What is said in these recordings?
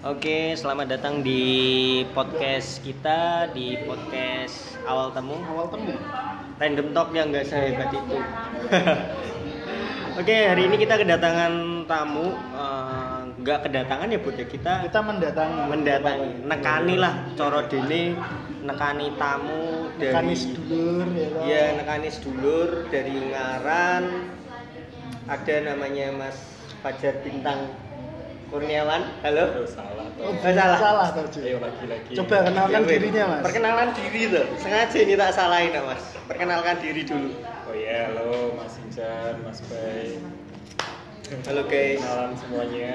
Oke, selamat datang di podcast kita di podcast awal temu awal temu random talk yang nggak sehebat itu. Oke, hari ini kita kedatangan tamu, eh, nggak kedatangan ya bud ya kita kita mendatangi mendatangi, nekani lah, coro dene, nekani tamu dari Nekani sedulur ya. Iya, nekani sedulur dari Ngaran. Ada namanya Mas Fajar Bintang Kurniawan. Halo. Salah Oh, toh. Eh, salah. salah toh, Ju. Ayo lagi-lagi. coba kenalkan Ya, weh. dirinya mas Perkenalan diri tuh. Sengaja ini tak salahin nak, Mas. Perkenalkan diri dulu. Oh iya, halo Mas Injan, Mas Bay. Halo, guys. Kenalan semuanya.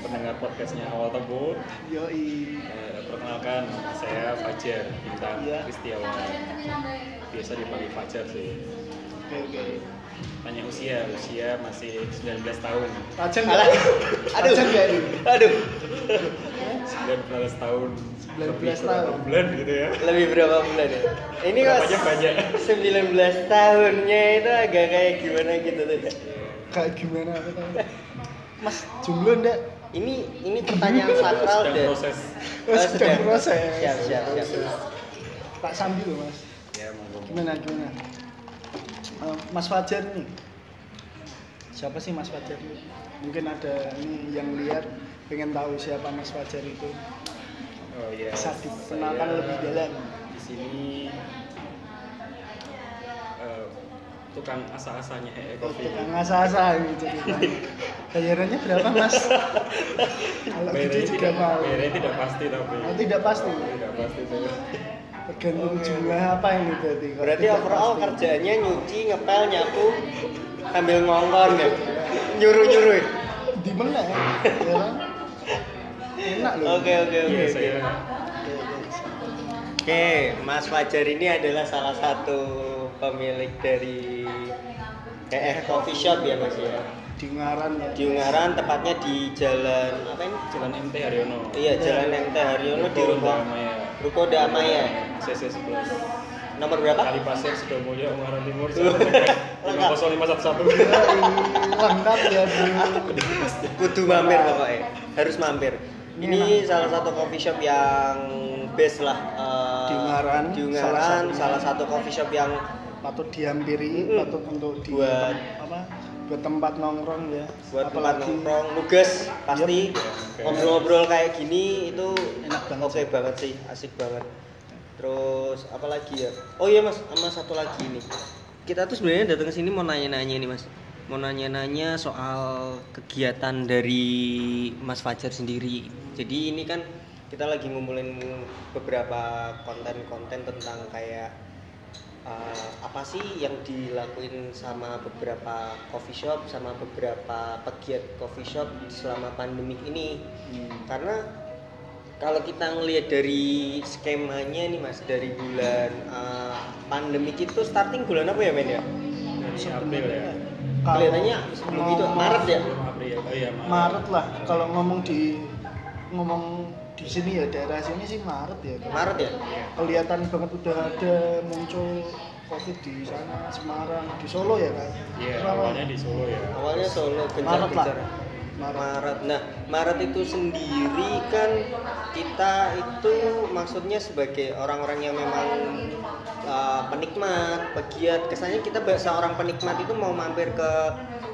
Pendengar podcastnya Awal Tebu. yoi Eh, perkenalkan, saya Fajar Bintang Iya. Kristiawan. Biasa dipanggil Fajar sih. oke oke Tanya usia, usia masih 19 tahun. Pajang Alah. nggak Aduh. Pajang nggak ini Aduh, 19 tahun. 19 Lebih tahun. berapa bulan gitu ya. lebih berapa bulan ya? Ini kok banyak. 19 tahunnya itu agak kayak gimana gitu tuh. ya. kayak gimana apa tahu mas jomblo ndak Ini ini pertanyaan sakral deh. proses. Oh, sedang proses. Siap, siap, siap. tak sambil loh mas Ya, monggo. gimana gimana Eh, Mas Fajar nih siapa sih Mas Fajar? Mungkin ada nih yang lihat pengen tahu siapa Mas Fajar itu. Oh iya. bisa dikenalkan saya lebih dalam. Di sini eh, tukang asa-asanya EE Coffee. tukang asa-asa gitu bayarannya berapa Mas? Kalau gitu juga tidak, mau. bayarnya tidak pasti tapi. oh, tidak pasti. Tidak pasti tergantung jumlah apa ini berarti Berarti overall pasti. kerjaannya nyuci, ngepel, nyapu, sambil ngongkon ya. Nyuruh-nyuruh. ya? di mana ya Ya kan? enak loh Oke, oke, oke. Iya, oke. Mas Fajar ini adalah salah satu pemilik dari EF Coffee Shop ya Mas ya. di Ngaran ya Di Ungaran, tepatnya di jalan apa ini? Jalan MT Haryono. Iya, Jalan MT Haryono di Ruko Ruko Damaya. CC 11. Nomor berapa? Kali Pasir Sidomulyo Ungaran Timur. Lengkap. 50511. Yoi, lengkap ya Kudu mampir pokoknya. Harus mampir. Ini Ini salah satu coffee shop yang best lah eh, Di Ungaran, Di salah Ungaran, satunya. salah satu coffee shop yang patut dihampiri patut untuk di Buat- apa buat tempat nongkrong ya. Buat tempat apalagi nongkrong nugas pasti Yep. Ngobrol-ngobrol kayak gini itu Enak banget oke banget sih asik banget. Terus apa lagi ya? Oh iya mas sama satu lagi ini. Kita tuh sebenarnya datang ke sini mau nanya-nanya nih mas. Mau nanya-nanya soal kegiatan dari Mas Fajar sendiri. Jadi ini kan kita lagi ngumpulin beberapa konten-konten tentang kayak uh, apa sih yang dilakuin sama beberapa coffee shop sama beberapa pegiat coffee shop selama pandemik ini Hmm. karena kalau kita ngelihat dari skemanya nih mas dari bulan uh, pandemik itu starting bulan apa ya men ya Dari April ya. Kalau kelihatannya sebelum itu Maret ya April. Oh iya, Maret lah kalau ngomong di ngomong di sini ya daerah sini sih Maret ya Maret ya kelihatan banget udah ada muncul covid di sana Semarang di Solo ya kan Iya, Berapa? awalnya di Solo ya. awalnya Solo Maret lah gencar-gencar Maret. Maret. Nah, Maret itu sendiri kan kita itu maksudnya sebagai orang-orang yang memang uh, penikmat, pegiat. Kesannya kita seorang penikmat itu mau mampir ke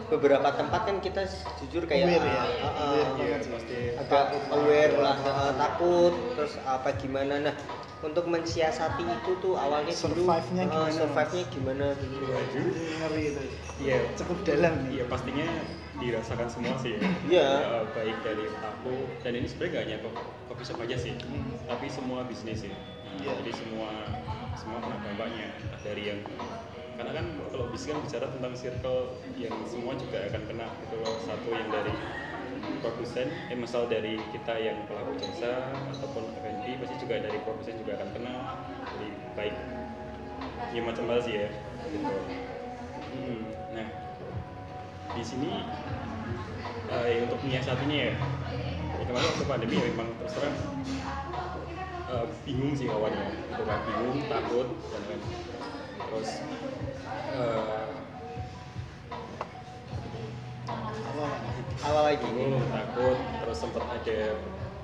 beberapa tempat kan kita jujur kayak Aware ya? uh, uh, Aware uh, sih. Agak aware lah, uh, takut terus apa gimana. Nah, untuk mensiasati itu tuh awalnya dulu Survive-nya uh, gimana, survive-nya gimana dulu. ngeri itu Iya. cukup dalam Iya pastinya dirasakan semua sih ya. Iya. Eh, baik dari aku dan ini sebenarnya gak hanya ko- kopi shop aja sih, Hmm. tapi semua bisnis ya. Nah, Iya. Jadi semua dampaknya dari yang karena kan kalau bisnis kan bicara tentang circle yang semua juga akan kena loh. Satu yang dari produsen, eh misal dari kita yang pelaku jasa ataupun F&B pasti juga dari produsen juga akan kena. Jadi baik ya macam hal sih ya. Gitu. Hmm, Nah, di sini eh, untuk menyiasatinya ya, ya kemarin waktu pandemi ya memang terus eh, bingung sih awalnya, kan bingung, takut dan lain. Terus eh, Awal lagi. bingung, takut, terus sempat ada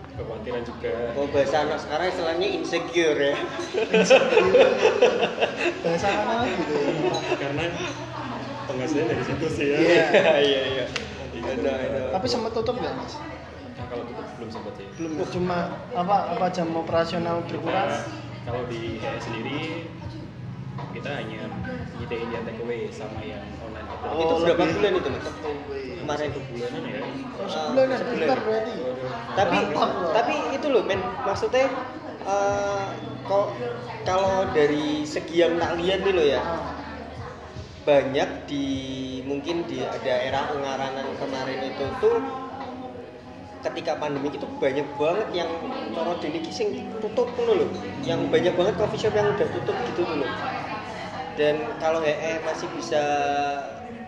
kekhawatiran juga Oh bahasa anak sekarang istilahnya insecure ya. bahasa mana gitu ya karena penghasilan dari situ sih ya Iya. iya iya. Ada ada. tapi sempat tutup nggak mas kalau tutup belum sempat sih. Belum cuma apa apa jam operasional berkurang? Kita, kalau di HE sendiri kita hanya nyediain yang take away sama yang online order. Oh, itu berapa bulan itu mas? Kemarin Satu bulanan ya? Oh, sebulan ya berarti? Tapi tapi itu loh men. Maksudnya kok kalau dari segi yang tak lihat nih loh ya banyak di mungkin di daerah Ungaran kemarin itu tuh ketika pandemi itu banyak banget yang coro dini sing tutup dulu loh yang banyak banget coffee shop yang udah tutup gitu dulu dan kalau HE masih bisa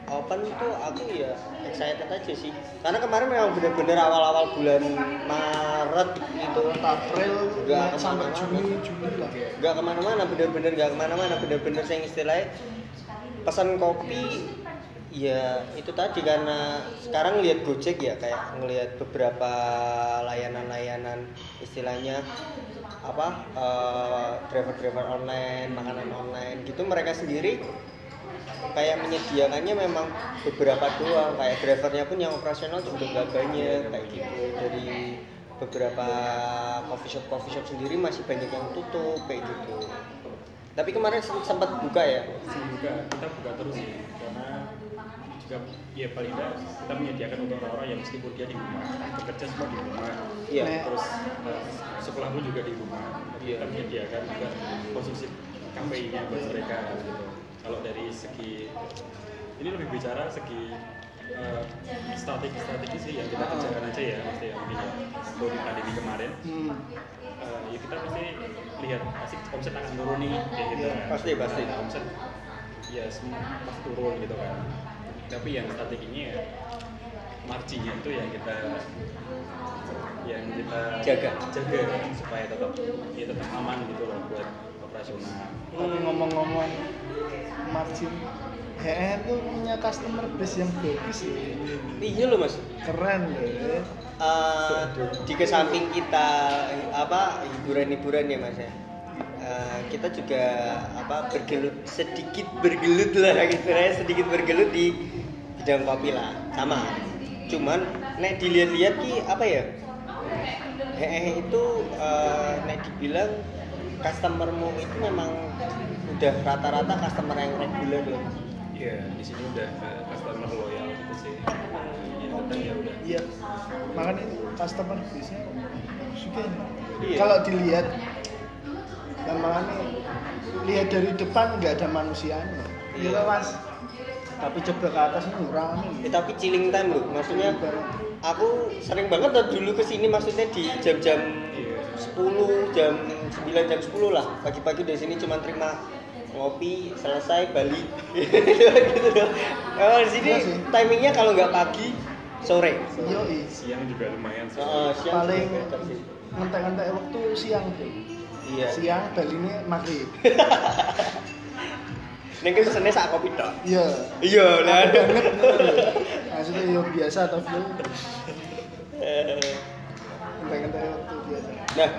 open tuh aku ya excited aja sih. Karena kemarin memang bener-bener awal-awal bulan Maret itu April Nggak sampai ke mana-mana. Juni lah. Nggak ke mana-mana bener-bener nggak ke mana-mana bener-bener saya istilahnya pesan kopi ya itu tadi karena sekarang lihat Gojek ya kayak ngelihat beberapa layanan-layanan istilahnya apa eh, driver-driver online makanan online gitu mereka sendiri kayak menyediakannya memang beberapa doang kayak drivernya pun yang operasional juga nggak banyak kayak gitu. Dari beberapa coffee shop coffee shop sendiri masih banyak yang tutup kayak gitu. Tapi kemarin sem- sempat buka ya? Buka, kita buka terus juga ya paling tidak kita menyediakan untuk orang-orang yang meskipun dia di rumah bekerja semua di rumah iya Nek. terus eh, sekolah pun juga di rumah Iya. kita menyediakan juga konsumsi kafeinnya buat mereka gitu kalau dari segi ini lebih bicara segi eh, strategi strategi sih yang kita kerjakan aja ya mesti ya mungkin ya kalau di pandemi kemarin hmm. eh, ya kita pasti lihat pasti omset akan turun nih kayak gitu Iya, kan. pasti, pasti. Nah, omset ya semua pasti turun gitu kan tapi yang strateginya ya marginnya itu yang kita yang kita Jaga. jaga supaya tetap ya tetap aman gitu loh buat operasional tapi ngomong-ngomong margin HE itu punya customer base yang bagus ya iya loh mas keren loh ya. Eh, di ke samping kita apa hiburan-hiburan ya mas ya kita juga apa bergelut sedikit bergelut lah gitu ya sedikit bergelut di bidang kopi lah sama cuman nek dilihat-lihat ki apa ya hehe itu eh, nek dibilang customermu itu memang udah rata-rata customer yang reguler loh Iya, di sini udah customer loyal gitu sih. Ya, datang ya udah. iya makanya customer base nya juga Iya. kalau dilihat dan makanya lihat dari depan nggak ada manusianya. Iya. iya mas. Tapi coba ke atas ini rame Eh, tapi chilling time loh maksudnya aku sering banget tuh dulu ke sini maksudnya di jam-jam Iya. 10 jam 9 jam 10 lah. Pagi-pagi dari sini cuma terima ngopi selesai balik. Gitu loh. Emang di sini Iya timingnya kalau nggak pagi sore. Siang juga lumayan sih. Heeh, siang paling ngentek-ngentek waktu siang tuh iya siang baline maghrib Neng kan pesennya sak kopi tok iya iya lah banget maksudnya ya biasa tapi ngentek-ngentek waktu biasa Nah,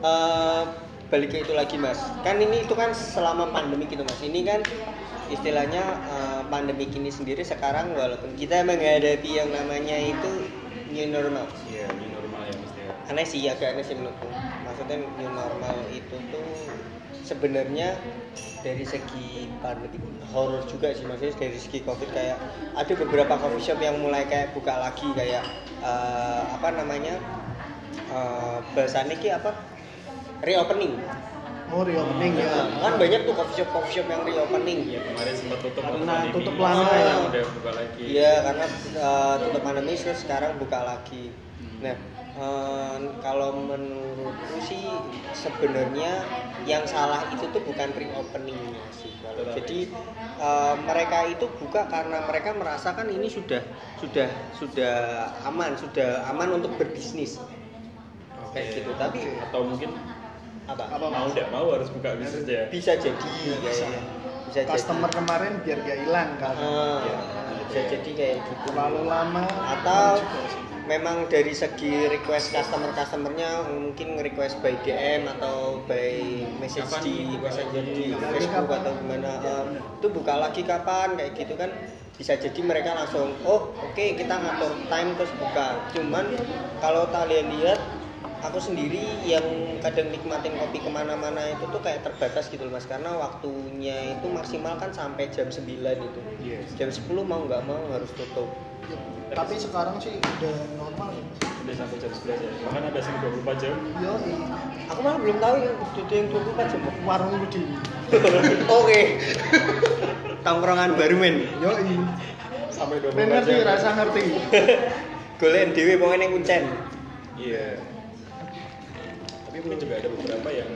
eh, balik ke itu lagi mas. Kan ini itu kan selama pandemi gitu mas. Ini kan istilahnya eh, pandemi ini sendiri sekarang walaupun kita menghadapi yang namanya itu new normal. Iya, ini normal ya mesti ya. Aneh sih agak aneh sih menurutku. Maksudnya new normal itu tuh sebenarnya dari segi pandemi horor juga sih maksudnya dari segi covid kayak ada beberapa coffee shop yang mulai kayak buka lagi kayak eh, apa namanya eh bahasanya ki apa? Reopening. Oh reopening ya. Nah, kan banyak tuh coffee shop coffee shop yang reopening. Iya, kemarin sempat tutup Karena pandemi. tutup lama Sekarang ya. udah buka lagi. iya karena eh, tutup pandemi terus sekarang buka lagi. Nah eh, kalau menurutku sih sebenarnya yang salah itu tuh bukan reopeningnya sih kalau jadi eh, mereka itu buka karena mereka merasakan ini sudah sudah sudah aman sudah aman untuk berbisnis. Oke. kayak gitu. Tapi atau mungkin apa? Apa, mau tidak mau harus buka bisnis ya. bisa jadi Bisa. kayaknya bisa customer kemarin biar gak hilang kan jadi Ah, bisa jadi kayak gitu. Terlalu lama. Atau. Memang dari segi request customer customernya mungkin request by DM atau by message Kapan di messenger di? Facebook atau gimana eh, itu buka lagi kapan kayak gitu kan. Bisa jadi mereka langsung oh oke kita ngatur time terus buka. Cuman kalau kalian lihat aku sendiri yang kadang nikmatin kopi ke mana-mana itu tuh kayak terbatas gitu loh mas. Karena waktunya itu maksimal kan sampai jam 9 itu. Yes. jam 10 mau nggak mau harus tutup Tapi sekarang sih udah normal ya. Udah sampai jam 11 ya. Bahkan ada yang 24 jam. Yo, aku malah belum tahu yang itu yang 24 jam warung Budi. oke tongkrongan baru men Yo, Sampai 24 Ben ngerti rasa ngerti. golek dhewe pokoknya yang kuncen Iya. Tapi mungkin juga ada beberapa yang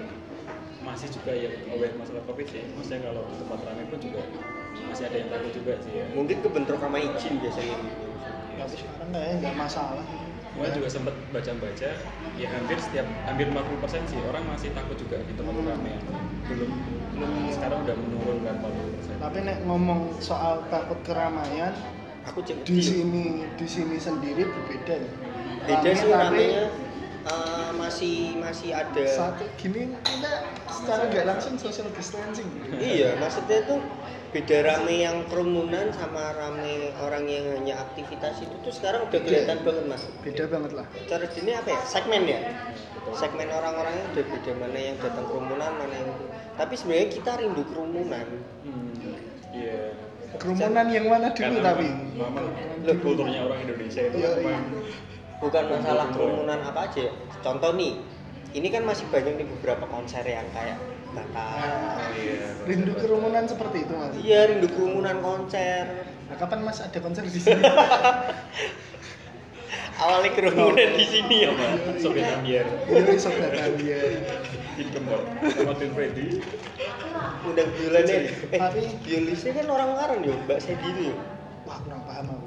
masih juga yang aware masalah covid sih. Maksudnya kalau di tempat ramai pun juga masih ada yang takut juga sih ya. mungkin kebentrok sama izin biasanya Tapi sekarang kayaknya nggak masalah. Gua juga sempat baca-baca, ya hampir setiap hampir 50% sih orang masih takut juga di tempat ramai. Belum belum sekarang udah menurun kan 40%. Tapi nek ngomong soal takut keramaian, aku cek di sini di sini sendiri berbeda ya. beda sih tapi eh, masih masih ada satu gini kita secara nggak langsung social distancing. iya maksudnya tuh beda rame yang kerumunan sama rame orang yang hanya aktivitas itu tuh sekarang udah kelihatan banget mas. Beda banget lah. cara ini apa ya? Segmen ya? Segmen orang-orangnya udah beda mana yang datang kerumunan mana yang itu. Tapi sebenarnya kita rindu kerumunan. Hmm, Iya. Kerumunan yang mana dulu Karena tapi? memang kulturnya orang Indonesia itu Iya, memang bukan masalah kerumunan apa aja ya. contoh nih ini kan masih banyak nih beberapa konser yang kayak batal iya. Rindu kerumunan seperti itu mas. iya rindu kerumunan konser Nah, kapan mas ada konser di sini? awalnya kerumunan di sini ya Sama Sobat Ambiar Iya sobat ya. di Kembar sama Tim Freddy undang violinnya eh Tapi- violisnya kan orang Karang ya Mbak Sedi itu ya Wah kurang paham aku.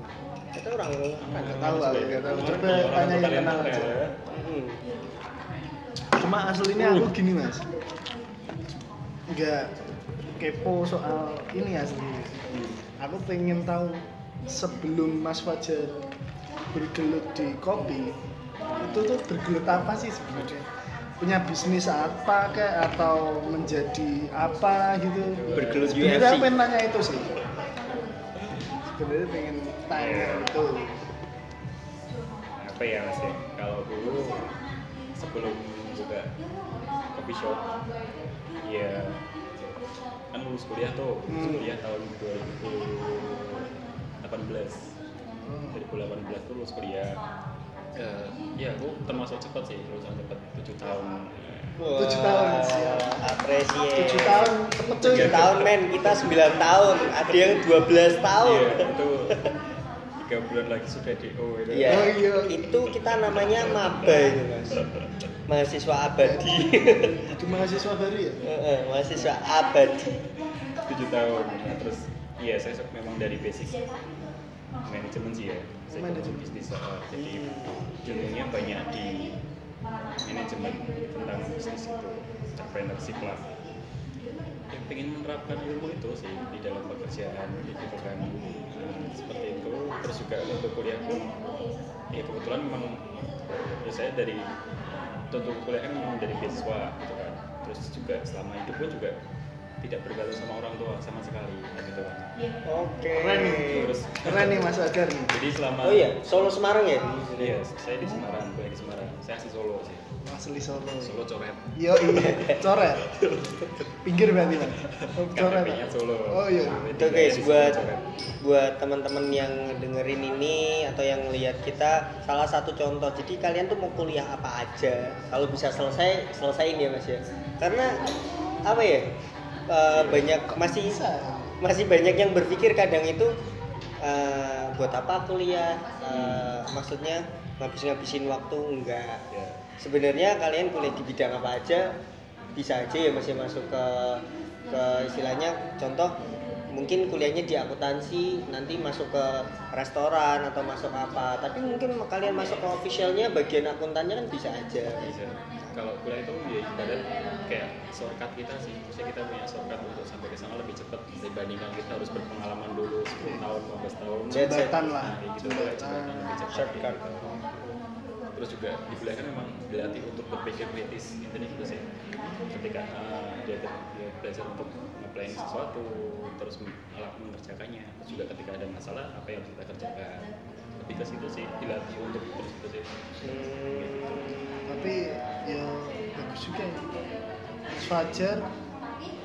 kita orang Nggak tahu aku, nggak tahu. Orang- Coba orang tanya yang kenal aja. ya. Hmm. Cuma aslinya aku gini mas. Nggak kepo soal ini asli. Aku pengen tahu sebelum Mas Fajar bergelut di kopi itu tuh bergelut apa sih sebenarnya? Punya bisnis apa kayak atau menjadi apa gitu? Bergelut Sebenarnya UFC. aku pengen nanya itu sih. Sebenarnya pengen tanya itu. apa ya mas ya kalau dulu sebelum buka coffee shop ya kan lulus kuliah tuh lulus Hmm. kuliah tahun 2018 2018 tuh lulus kuliah Eh, ya aku termasuk cepat sih lulusan cepat 7 tahun Tujuh tahun, Wah, siap. Apresiasi. Tujuh tahun cepet cuy. 7 tahun men, kita 9 tahun. Ada yang 12 tahun. Iya, itu tiga bulan lagi sudah DO itu. Iya. Oh, iya. Itu kita namanya maba itu, Mas. Mahasiswa abadi. Itu mahasiswa baru ya? Heeh, mahasiswa abadi. tujuh tahun nah, terus iya saya memang dari basic manajemen sih ya saya Manajemen. bisnis uh, jadi ilmunya banyak di manajemen tentang bisnis itu entrepreneurship lah yang pengen menerapkan ilmu itu sih di dalam pekerjaan gitu kan Nah, seperti itu terus juga untuk kuliah pun ya kebetulan memang ya saya dari untuk kuliah kan memang dari beasiswa gitu kan terus juga selama hidup juga tidak bergaul sama orang tua sama sekali gitu kan Oke. Keren nih. terus Keren nih Mas Adar nih. jadi selama Oh iya, Solo Semarang ya? iya saya di Semarang kuliah di Semarang saya asli Solo sih Asli Solo. Solo coret Yo iya, coret. Pinggir berarti Mas. Oh, coret. Solo Oh iya. Itu guys buat buat teman-teman yang dengerin ini atau yang lihat kita salah satu contoh. Jadi kalian tuh mau kuliah apa aja, kalau bisa selesai selesaiin ya Mas ya. Karena apa ya? Eh, banyak masih Bisa. masih banyak yang berpikir kadang itu eh, buat apa kuliah? Eh, maksudnya ngabis-ngabisin waktu enggak. ya Sebenarnya kalian kuliah di bidang apa aja bisa aja ya masih masuk ke ke istilahnya contoh mungkin kuliahnya di akuntansi nanti masuk ke restoran atau masuk apa tapi mungkin kalian masuk ke officialnya bagian akuntannya kan bisa aja bisa kalau kuliah itu ya ibarat kayak shortcut kita sih maksudnya kita punya shortcut untuk sampai ke sana lebih cepat dibandingkan kita harus berpengalaman dulu 10 tahun 15 tahun. Jembatan lah. nah, gitu Jembatan. jembatan lebih cepat Shortcut. gitu. terus juga di kuliah kan memang dilatih untuk berpikir kritis intinya gitu sih ketika uh, dia, dia belajar untuk nge sesuatu terus alat mengerjakannya. Terus juga ketika ada masalah apa yang harus kita kerjakan? Lebih ke situ sih dilatih untuk terus itu sih. Tapi ya bagus juga ya. Fajar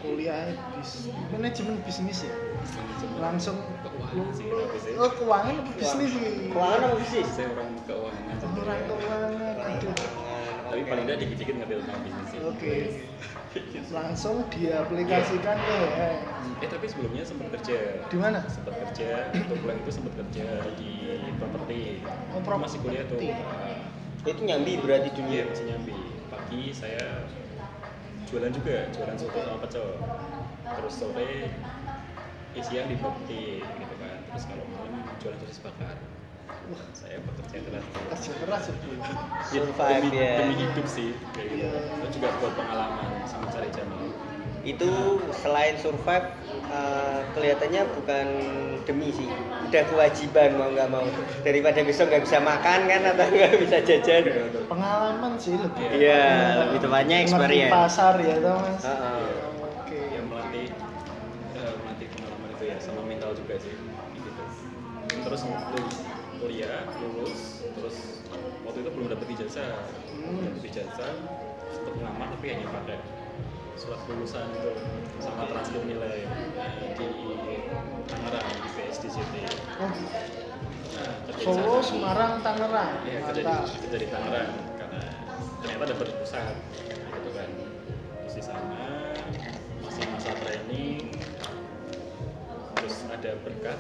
kuliah bis manajemen bisnis ya? Langsung. Keuangan sih tapi oh keuangan apa bisnis sih? Keuangan apa bisnis? saya orang keuangan. Orang keuangan aduh. Tapi paling tidak dikit-dikit ngerti tentang bisnis sih oke langsung diaplikasikan ke eh, eh tapi sebelumnya sempat kerja di mana sempat kerja untuk kuliah itu sempat kerja di properti Oh, masih kuliah tuh Itu nyambi berarti Iya dunia. masih nyambi. Pagi saya jualan juga, jualan soto sama pecel. Terus sore siang di properti gitu kan. Terus kalau malam jualan sosis bakar. Wah Saya bekerja keras. kerja keras ya Survive demi, ya. demi hidup sih kayak gitu. Iya. Itu juga buat pengalaman sama cari jalan. Itu selain survive eh, kelihatannya bukan demi sih, udah kewajiban mau nggak mau. Daripada besok nggak bisa makan kan atau nggak bisa jajan. pengalaman sih lebih Iya, lebih tepatnya experience. pasar ya toh mas Heeh. oke yang melatih eh, melatih pengalaman itu ya sama mental juga sih gitu terus kuliah lulus terus waktu itu belum dapet ijazah Hmm. dapet ijazah sempat ngelamar tapi hanya pakai surat lulusan itu sama transkrip nilai di Tangerang di PSDCT oh, nah, Solo. Semarang Tangerang Iya, kerja di, kerja di Tangerang karena ternyata dapat pusat gitu kan. Terus di sana masih masa training, terus ada berkat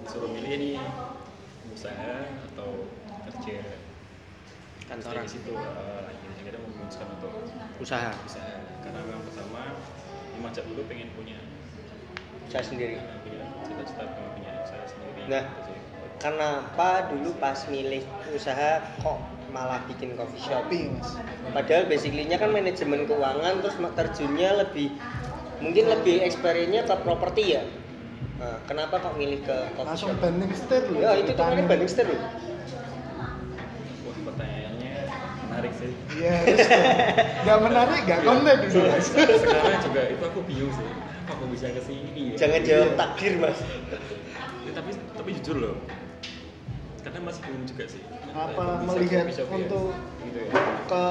disuruh milih nih usaha atau kerja Kantoran. Terus dari situ uh, akhirnya kita memutuskan untuk Usaha, usaha karena memang pertama memang sejak dulu pengen punya usaha sendiri. uh, punya cita-cita pengen punya usaha sendiri Nah. Kenapa dulu pas milih usaha kok malah bikin coffee shop? Padahal basically-nya kan manajemen keuangan terus terjunnya lebih mungkin lebih experience-nya ke properti ya. Nah, kenapa kok milih ke coffee langsung shop? banding setir loh Ya itu tuh kemarin banding setir loh. Wah pertanyaannya menarik sih. iya nggak menarik nggak konten itu. Sekarang juga itu aku bingung sih. Apa aku bisa ke sini ya? Jangan jawab takdir mas. Ya, tapi tapi jujur loh. Karena masih bingung juga sih. Apa melihat ya? untuk gitu ya. ke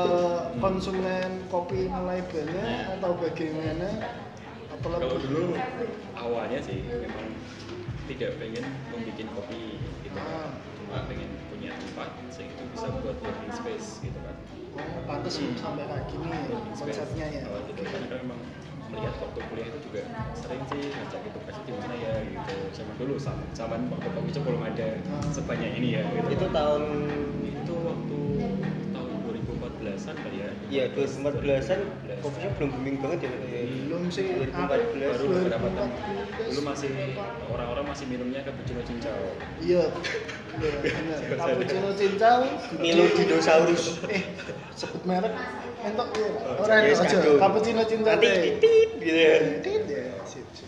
konsumen kopi mulai banyak atau bagaimana? Apalagi kalau dulu awalnya sih memang tidak pengen membuat kopi gitu Ah. kan cuma pengen punya tempat sehingga itu bisa buat working space gitu kan oh, pantas Hmm. sampai kayak gini ya konsepnya ya Oh, gitu. karena kan memang melihat waktu kuliah itu juga sering sih ngajak gitu kasih di mana ya gitu zaman dulu sama zaman waktu kopi belum ada Ah. sebanyak ini ya gitu. Itu tahun itu waktu 2014an kali ya? Ya 2014-an coffee shop belum booming banget ya. Belum sih. aku 2014 baru beberapa tahun 2014. dulu masih orang-orang masih minumnya cappuccino cincau. Iya. Iya cappuccino cincau. Milo dinosaurus. eh sebut merek. Entok ya ora yes, entok aja. Cappuccino cincau Nanti titit gitu ya. Titit ya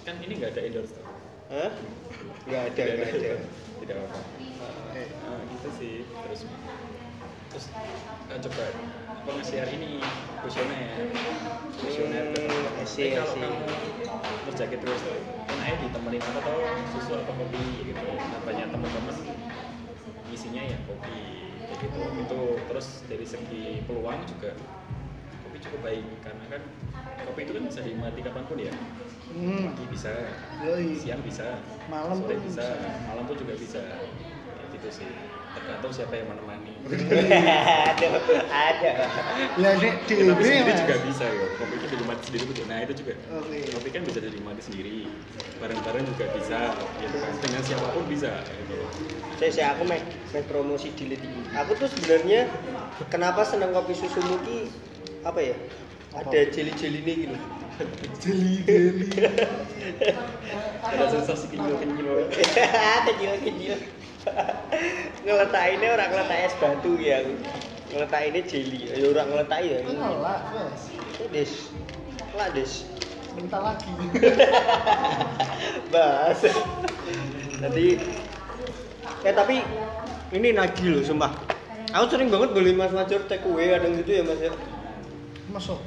kan ini nggak ada endorse Hah? Nggak ada, nggak ada. tidak apa eh. Nah, gitu sih terus terus eh, coba apa nge-share ini? Kuesioner. Kuesioner Hmm, teman-teman. I see, Eh, I kalau see. kamu berjaket terus tuh enaknya ditemenin apa tau susu atau kopi gitu. Nah, banyak teman-teman isinya ya kopi kayak gitu. Itu terus dari segi peluang juga kopi cukup baik. Karena kan kopi itu kan bisa dinikmati kapan pun ya. Hmm. Pagi bisa Yoi. siang bisa Malam sore pun bisa bisa. malam pun juga bisa. Ya, gitu sih tergantung siapa yang menemani. Ada, ada. lah nek Ya, tapi sendiri Mas. juga bisa ya. Kopi itu dinikmati sendiri betul nah itu juga. Oke. kopi kan bisa dinikmati sendiri. Bareng-bareng juga bisa. Gitu kan dengan siapa pun bisa gitu. Saya saya aku make, make promosi di ini aku tuh sebenarnya kenapa senang kopi susu muki apa ya? Apa? ada jeli jeli nih gitu. Jeli jeli ada sensasi kinyil-kinyil kecil kecil ngeletainnya orang ngeletak es batu ya aku ngeletainnya jeli ya orang ngeletak ya ngelak Mas des lah des minta lagi bahas jadi eh tapi ini nagih loh sumpah Aku sering banget beli Mas Major take away kadang gitu ya Mas ya. masuk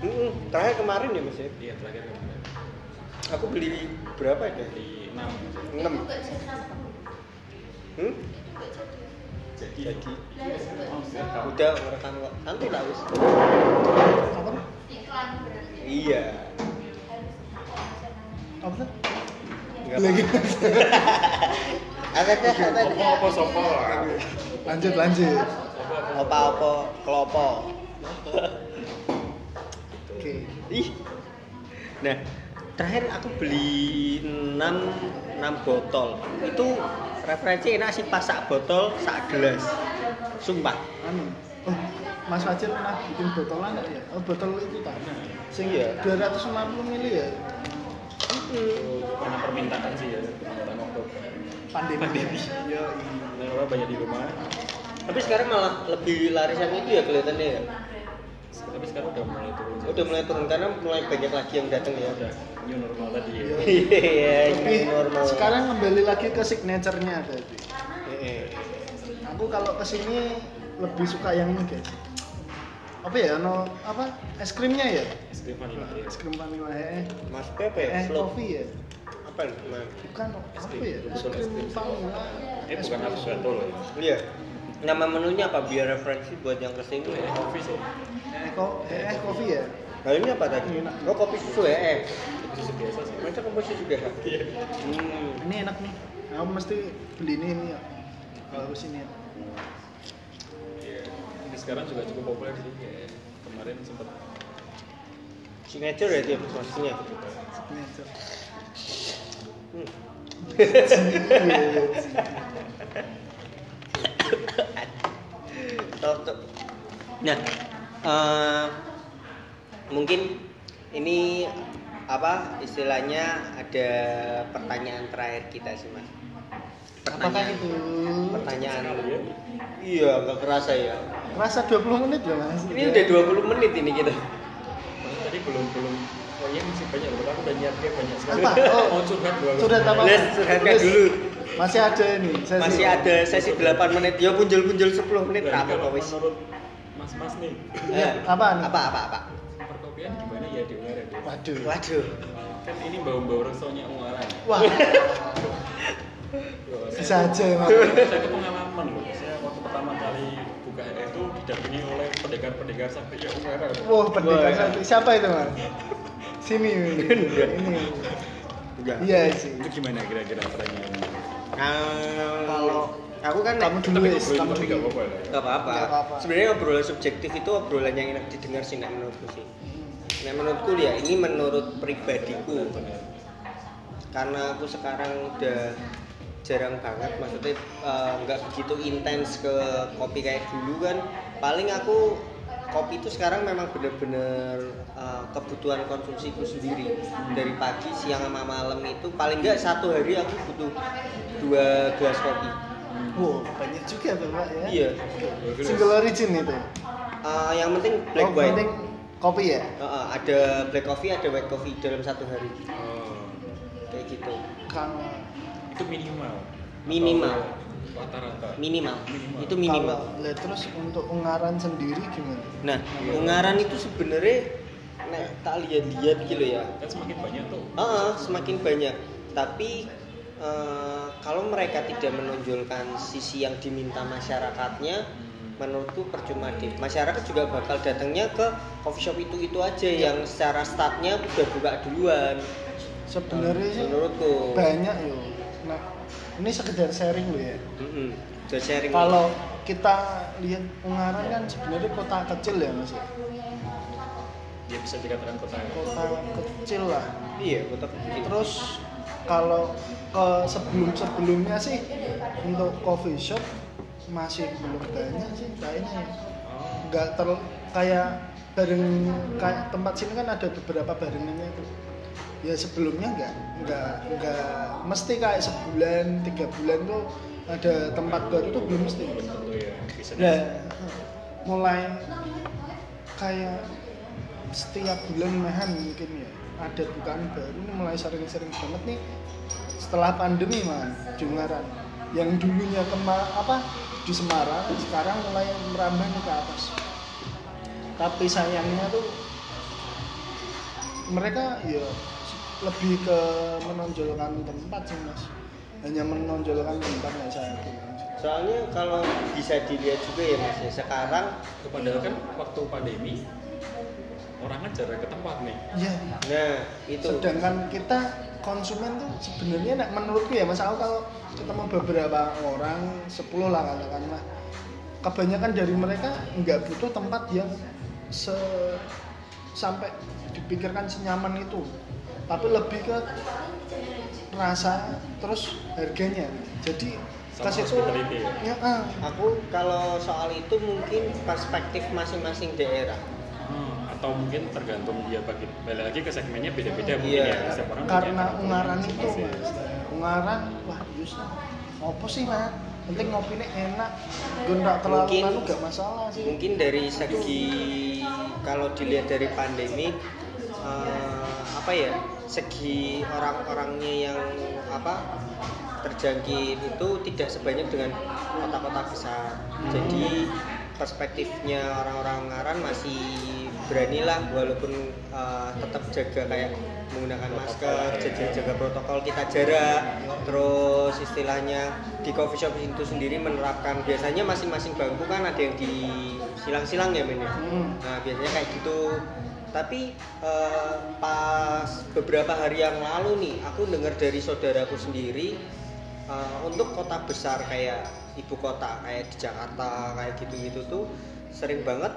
Mm-mm, terakhir kemarin ya Mas ya. Iya terakhir kemarin. Aku beli berapa ya? di enam. 6. Hmm? Jadi, Jadi Oh, udah merekam kok. Santai lah wis. apa Iya. apa lagi Ada ada sopo. lanjut lanjut Apa-apa kelopo. oke Ih. Nah, terakhir aku beli 6 6 botol. Itu referensi enak sih pas sak botol sak gelas. Sumpah. anu oh Mas Fajar pernah bikin botolan ya? Oh botol itu tak? Sing Iya. 250 ml ya? Karena permintaan sih ya, permintaan Oktober. Pandemi. Pandemi. Yo, Dan orang banyak di rumah. Tapi sekarang malah lebih larisan itu ya kelihatannya ya. Tapi sekarang udah mulai turun. Udah mulai turun karena mulai banyak lagi yang datang ya. Udah new normal tadi ya. Iya. Iya, ini normal. sekarang kembali lagi ke signaturenya. Heeh. Aku kalau ke sini lebih suka yang ini guys. Apa ya? No apa? Es krimnya ya? Es krim vanilla ya. Es krim vanilla eh. Mas Pepe, Eh, coffee ya? Apa? Bukan Es apa krim. ya? Es Bukan es krim vanilla. Eh bukan avocado loh. Iya. Nama menunya apa biar referensi buat yang ke sini? Ya kopi sih. Eh, ko- eh, coffee ya? Nah ini apa tadi? Enak. Oh kopi susu ya? Eh. Susu biasa sih. Masa komposisi juga? Iya. Hmm. Ini enak nih. Aku mesti beli ini ini ya. Kalau sini ya. Iya. Ini sekarang juga cukup populer sih. Kemarin sempat Signature ya dia maksudnya. Signature. Hmm. Nah, eh, mungkin ini apa istilahnya ada pertanyaan terakhir kita sih mas. Apakah itu? Pertanyaan. ya. Iya, nggak kerasa ya. Rasa 20 menit ya mas? Ini udah 20 menit ini kita. Tadi belum belum Oh iya masih banyak loh, aku udah nyiapin banyak sekali. Apa? Oh, mau curhat dua curhat apa? Les, curhatkan Les. dulu. Masih ada ini. sesi. Masih ada sesi 8 menit. Ya punjul-punjul 10 menit Dan apa kalau kok wis. menurut mas-mas nih, Eh, apaan? Apa apa apa? perkopian gimana ya di Ungaran ya? Waduh. Waduh. Kan ini bau-bau resonya Ungaran. Wah, bisa aja mas. Saya itu pengalaman loh. Saya waktu pertama kali buka itu didampingi oleh pendekar-pendekar sakti ya Ungaran. Wah, pendekar sakti. Siapa itu mas? Sini. ini. Enggak. Iya sih. Itu gimana kira-kira pertanyaannya? Kalau aku kan Kamu dulu Tapi Wis, ngobrolin kamu dulu. gak apa-apa lah. nggak apa-apa. Sebenarnya obrolan subjektif itu obrolan yang enak didengar sih, nek menurutku sih. Nah menurutku ya ini menurut pribadiku karena aku sekarang udah jarang banget maksudnya eh, nggak begitu intens ke kopi kayak dulu kan paling aku kopi itu sekarang memang bener-bener eh, kebutuhan konsumsiku sendiri dari pagi siang sama malam itu paling nggak satu hari aku butuh dua gelas kopi Wow, banyak juga tuh pak ya. iya Single origin itu. Eh, yang penting black oh, white penting kopi ya. Eh, eh, ada black coffee ada white coffee dalam satu hari Oh, kayak gitu Kalau itu minimal. Minimal. Atau Rata-rata. minimal, Minimal. itu minimal Kalau, lah, terus untuk ungaran sendiri gimana? nah ungaran itu sebenarnya nek tak lihat-lihat gitu ya Kan semakin banyak tuh. Ah, semakin banyak tapi eh, kalau mereka tidak menonjolkan sisi yang diminta masyarakatnya menurutku percuma deh masyarakat juga bakal datangnya ke coffee shop itu itu aja yang secara startnya udah buka duluan Sebenarnya sih menurutku banyak yo. Nah, ini sekedar sharing loh ya. Udah sharing Kalau kita lihat Ungaran kan sebenarnya kota kecil ya mas ya. Dia bisa dikatakan kota Kota kecil lah. iya kota kecil Terus kalau ke sebelum sebelumnya sih untuk coffee shop masih belum banyak sih kayaknya. ya. Nggak ter kayak bareng kayak tempat sini kan ada beberapa barengannya itu. Ya sebelumnya nggak nggak nggak mesti kayak sebulan tiga bulan tuh ada tempat baru tuh belum mesti. ya mulai kayak setiap bulan mehan mungkin ya ada bukaan baru ini mulai sering-sering banget nih setelah pandemi man Jungaran yang dulunya kema apa di Semarang sekarang mulai merambah ke atas. Tapi sayangnya tuh mereka ya lebih ke menonjolkan tempat sih mas. Hanya menonjolkan tempat ya saya soalnya kalau bisa dilihat juga ya mas ya sekarang padahal kan waktu pandemi orang kan jarang ke tempat nih. Ya nah itu. Sedangkan kita konsumen tuh sebenarnya nek menurutku ya mas aku kalau ketemu beberapa orang 10 lah katakanlah kebanyakan dari mereka nggak butuh tempat yang se sampai dipikirkan senyaman itu. Tapi lebih ke rasa terus harganya. Jadi situ hospitality ya? ya, ah. aku kalau soal itu mungkin perspektif masing-masing daerah atau mungkin tergantung dia bagi balik lagi ke segmennya beda-beda mungkin Iya. ya. Setiap orang karena ungaran itu ungaran wah justru ngopo sih mas? Penting ngopinya enak. Gue nggak terlalu Mungkin- anu gak masalah sih. mungkin dari segi kalau dilihat dari pandemi eh, apa ya segi orang-orangnya yang apa terjangkit itu tidak sebanyak dengan kota-kota besar. Jadi perspektifnya orang-orang ngaran masih beranilah walaupun eh, tetap jaga kayak menggunakan masker jaga, jaga protokol kita jarak terus istilahnya di coffee shop itu sendiri menerapkan biasanya masing-masing bangku kan ada yang di silang-silang ya men ya? Hmm. Nah biasanya kayak gitu. Tapi eh, pas beberapa hari yang lalu nih, aku dengar dari saudaraku sendiri eh, untuk kota besar kayak ibu kota kayak di Jakarta kayak gitu-gitu tuh sering banget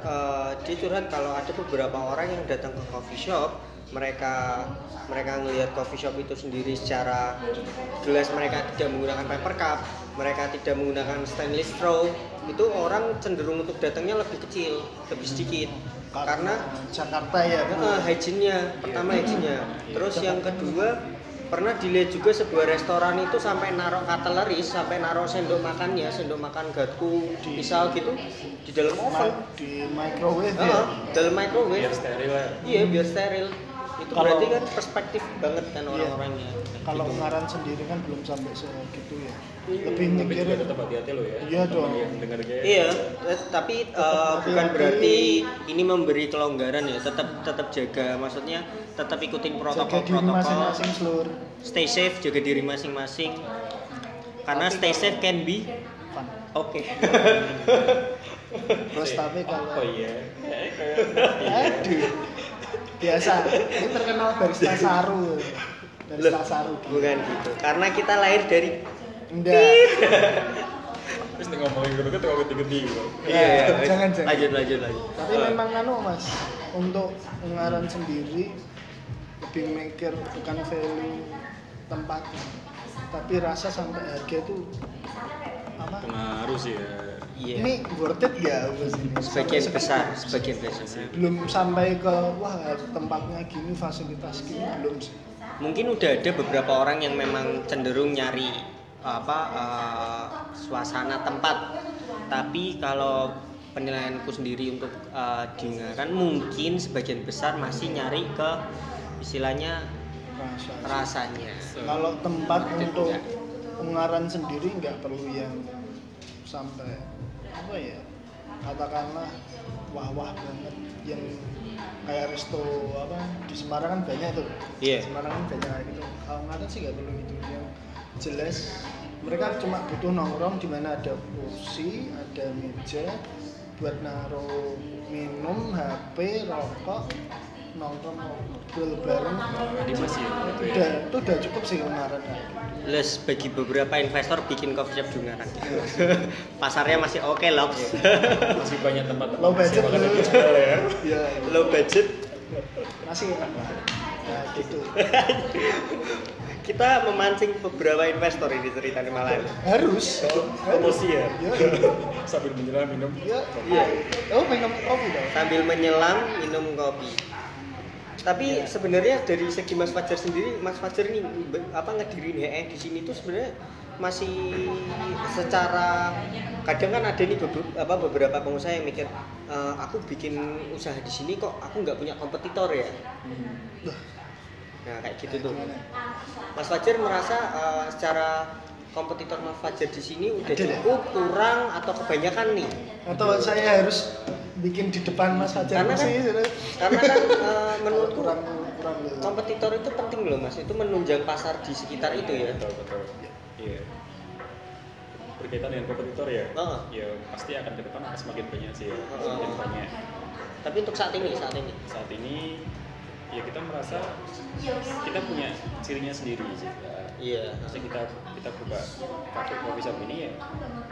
dia curhat kalau ada beberapa orang yang datang ke coffee shop mereka mereka ngelihat coffee shop itu sendiri secara gelas mereka tidak menggunakan paper cup mereka tidak menggunakan stainless straw itu orang cenderung untuk datangnya lebih kecil lebih sedikit. Karena Jakarta ya uh, hygiene-nya pertama hygiene-nya. Terus yang kedua pernah dilihat juga sebuah restoran itu sampai naruh cutlery sampai naruh sendok makannya sendok makan garpu pisau gitu di dalam oven. Di microwave ya? Heeh, dalam microwave. Biar steril ya. Iya biar steril itu Kalau- berarti kan perspektif banget kan Iya. orang-orangnya kalau Gitu. ungaran sendiri kan belum sampai segitu ya Iya. lebih mikirin tetap hati-hati lo ya Iya dong. kayak Iya, eh, tapi eh, hati-hati. bukan berarti ini memberi kelonggaran ya. Tetap tetap jaga, maksudnya tetap ikutin jaga diri protokol-protokol. masing-masing seluruh Stay safe, jaga diri masing-masing. Karena stay safe can be fun oke. terus tapi kalau oh iya Eh, kayak aduh biasa. Ini terkenal barista saru. Barista saru. Bukan gitu. Karena kita lahir dari enggak. Terus nih ngomongin gue tuh ngomongin gede gitu. Iya, jangan, jangan. Lanjut, lanjut, lanjut. tapi Eh, memang anu mas untuk ungaran sendiri lebih mikir bukan value tempatnya tapi rasa sampai harga itu apa? Pengaruh sih ya Iya. ini worth it gak ini? Sebagian Sampai besar, sebagian besar. belum sampai ke wah tempatnya gini fasilitas gini belum sih mungkin udah ada beberapa orang yang memang cenderung nyari apa eh, suasana tempat tapi kalau penilaianku sendiri untuk di Ungaran mungkin sebagian besar masih nyari ke istilahnya rasa rasanya kalau tempat untuk nggak? ungaran sendiri nggak perlu yang sampai apa ya? Katakanlah wah-wah banget yang kayak resto apa? Di Semarang kan banyak tuh. Iya. Semarang kan banyak kayak gitu. Kalau sih nggak perlu gitu. Yang jelas mereka cuma butuh nongkrong di mana ada kursi ada meja buat naruh minum HP rokok nongkrong ngobrol bareng. Animasi ya gitu ya? Udah itu udah cukup sih gitu les bagi beberapa investor bikin coffee shop di Ungaran pasarnya masih oke loh masih banyak tempat low budget. ya. Ya low budget. Masih enak lah. Nah gitu. Kita memancing beberapa investor ini ceritanya malah harus. Promosi ya? Ya sambil menjelang minum. Ya Iya. oh minum kopi dong. Sambil menyelam minum kopi tapi sebenarnya dari segi Mas Fajar sendiri Mas Fajar ini apa ngedirin HE di sini tuh sebenarnya masih secara kadang kan ada nih beberapa, apa, beberapa pengusaha yang mikir "E, aku bikin usaha di sini kok aku nggak punya kompetitor ya? Nah kayak gitu tuh? Mas Fajar merasa eh, secara kompetitor Fajar di sini udah Ada ya? cukup kurang atau kebanyakan nih? Atau saya harus bikin di depan Mas Fajar? Karena kan- sih karena kan eh, menurutku kurang kurang. kompetitor itu penting loh mas. Itu menunjang pasar di sekitar itu ya. Betul betul. Iya. Berkaitan dengan kompetitor ya Heeh. ya pasti akan ke depan akan semakin banyak sih ya Heeh. semakin banyak. Tapi untuk saat ini saat ini? Saat ini ya kita merasa kita punya cirinya sendiri sih iya. Maksudnya kita kita buka kafe coffee shop ini ya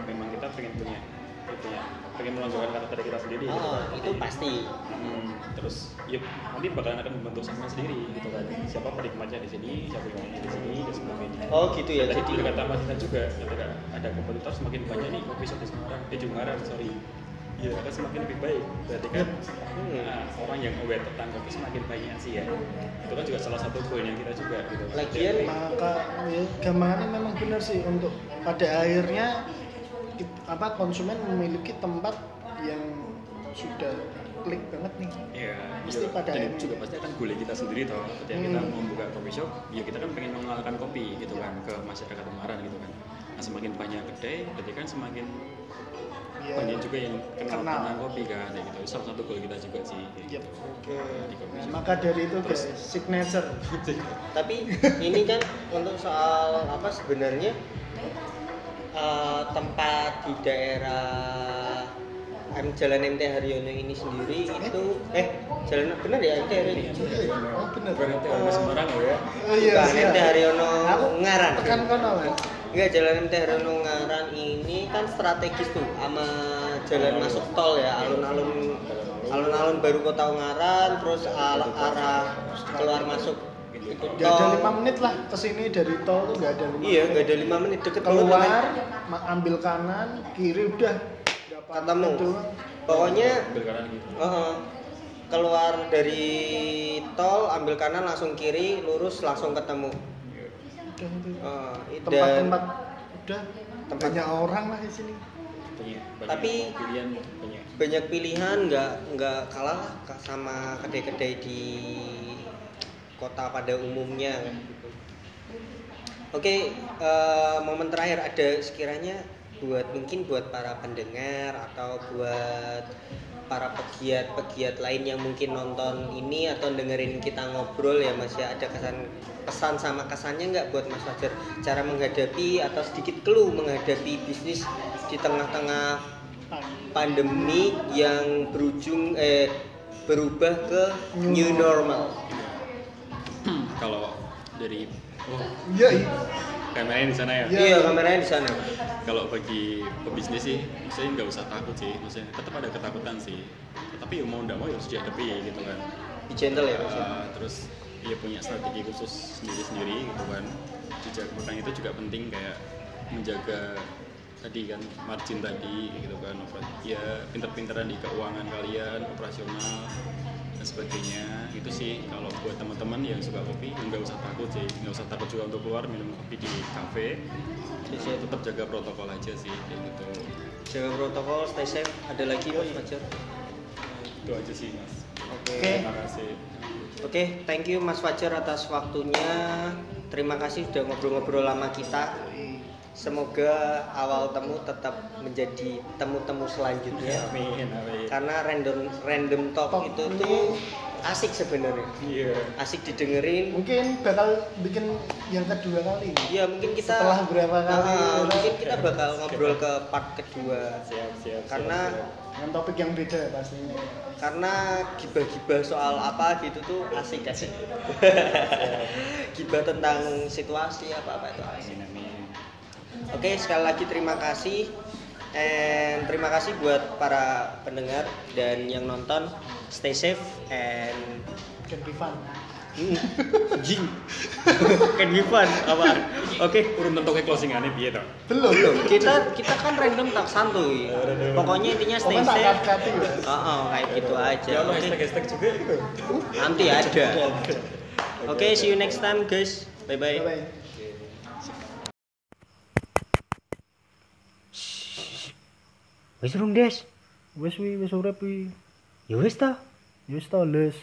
memang kita pengen punya ya punya pengen melonjorkan karakter kita sendiri. Gitu oh kan. itu pasti. Hmm, terus ya nanti bakalan akan membentuk segmen sendiri gitu kan. Siapa penikmatnya di sini siapa penikmatnya di sini dan sebagainya. Oh gitu ya. Jadi kata Mas Ita juga ketika ada kompetitor semakin banyak nih coffee shop di Semarang di Jumbaran sorry ya akan semakin lebih baik berarti kan? Hmm. nah, orang yang aware tentang kopi semakin banyak sih ya. Itu kan juga salah satu poin yang kita juga gitu. Lagian, Jadi, maka ya, gampangannya memang benar sih untuk pada akhirnya apa konsumen memiliki tempat yang sudah klik banget nih. Ya Mesti ya, pada dan akhirnya. juga pasti akan gule kita sendiri toh. Ketika kita Hmm. mau membuka coffee shop ya kita kan pengen mengenalkan kopi gitu kan ke masyarakat Semarang gitu kan. Nah semakin banyak kedai berarti kan semakin ya banyak juga yang kenal, Kenal. tentang kopi kan ya gitu Itu salah satu goal kita juga sih kayak Yep. gitu. Oke. coffee Nah, maka dari itu guys signature tapi ini kan untuk soal apa sebenarnya eh, tempat di daerah M Jalan MT Haryono ini sendiri itu eh jalan benar ya MT Haryono? Oh benar bukan nanti orang Semarang ya? Oh iya Bukan, siap. MT Haryono Ngaran. tekan kono kan Enggak jalan MT Haryono Ngaran ini kan strategis tuh sama jalan masuk tol ya alun-alun alun-alun baru kota Ungaran terus al- arah keluar masuk itu Gak ada lima menit lah ke sini dari tol tuh gak ada lima iya menit. nggak ada lima menit deket keluar ambil kanan kiri udah Ketemu. doang. pokoknya ambil kanan gitu Heeh. keluar dari tol ambil kanan langsung kiri lurus langsung ketemu Iya. dan tempat-tempat udah Tempat- banyak orang lah di sini Banyak- banyak Tapi- pilihan banyak banyak pilihan nggak nggak kalah lah sama kedai-kedai di kota pada umumnya gitu. Oke, eh, momen terakhir ada sekiranya buat mungkin buat para pendengar atau buat para pegiat-pegiat lain yang mungkin nonton ini atau dengerin kita ngobrol ya Mas ya ada kesan pesan sama kesannya nggak buat Mas Fajar cara menghadapi atau sedikit clue menghadapi bisnis di tengah-tengah pandemi yang berujung eh berubah ke new normal. kalau dari oh iya. Kameranya di sana ya? Iya. Iya, kameranya di sana. kalau bagi pebisnis sih saya nggak usah takut sih. Maksudnya tetap ada ketakutan sih. Tapi ya mau nggak mau ya harus dihadapi gitu kan. Di gentle ya, ya? Uh, terus dia punya strategi khusus sendiri-sendiri gitu kan. Juga makanya itu juga penting kayak menjaga tadi kan margin tadi gitu kan. Ya pinter-pinteran di keuangan kalian operasional dan sebagainya itu sih kalau buat teman-teman yang suka kopi nggak usah takut sih nggak usah takut juga untuk keluar minum kopi di kafe Iya. tetap jaga protokol aja sih kayak gitu Jaga protokol, stay safe. Ada lagi Mas Fajar? itu aja sih mas Oke. terima kasih Oke, thank you Mas Fajar atas waktunya. Terima kasih sudah ngobrol-ngobrol lama kita. Semoga awal temu tetap menjadi temu-temu selanjutnya. amin amin Karena random random talk Talk itu ini- tuh asik sebenarnya. iya Asik didengerin. mungkin bakal bikin yang kedua kali Ya mungkin kita Setelah berapa kali kita- mungkin kita bakal ngobrol ke part kedua. siap siap Karena siap, siap. dengan topik yang beda pastinya karena gibah-gibah soal apa gitu tuh asik asik. gibah tentang situasi apa apa itu asik. amin amin Oke sekali lagi terima kasih. And terima kasih buat para pendengar dan yang nonton. Stay safe and can be fun. Hmm, jing. Can be fun apa oke. Urun tentu ke closingannya piye toh belum. Belum. Kita kita kan random tak santuy. Pokoknya intinya stay safe. ya Oh, oh, kayak gitu aja. ya oke. hashtag hashtag juga gitu. Nanti ada. Oke. See you next time guys. Bye bye bye bye wis rung des? Wis wi wis urip wi. Ya wis ta. Wis to les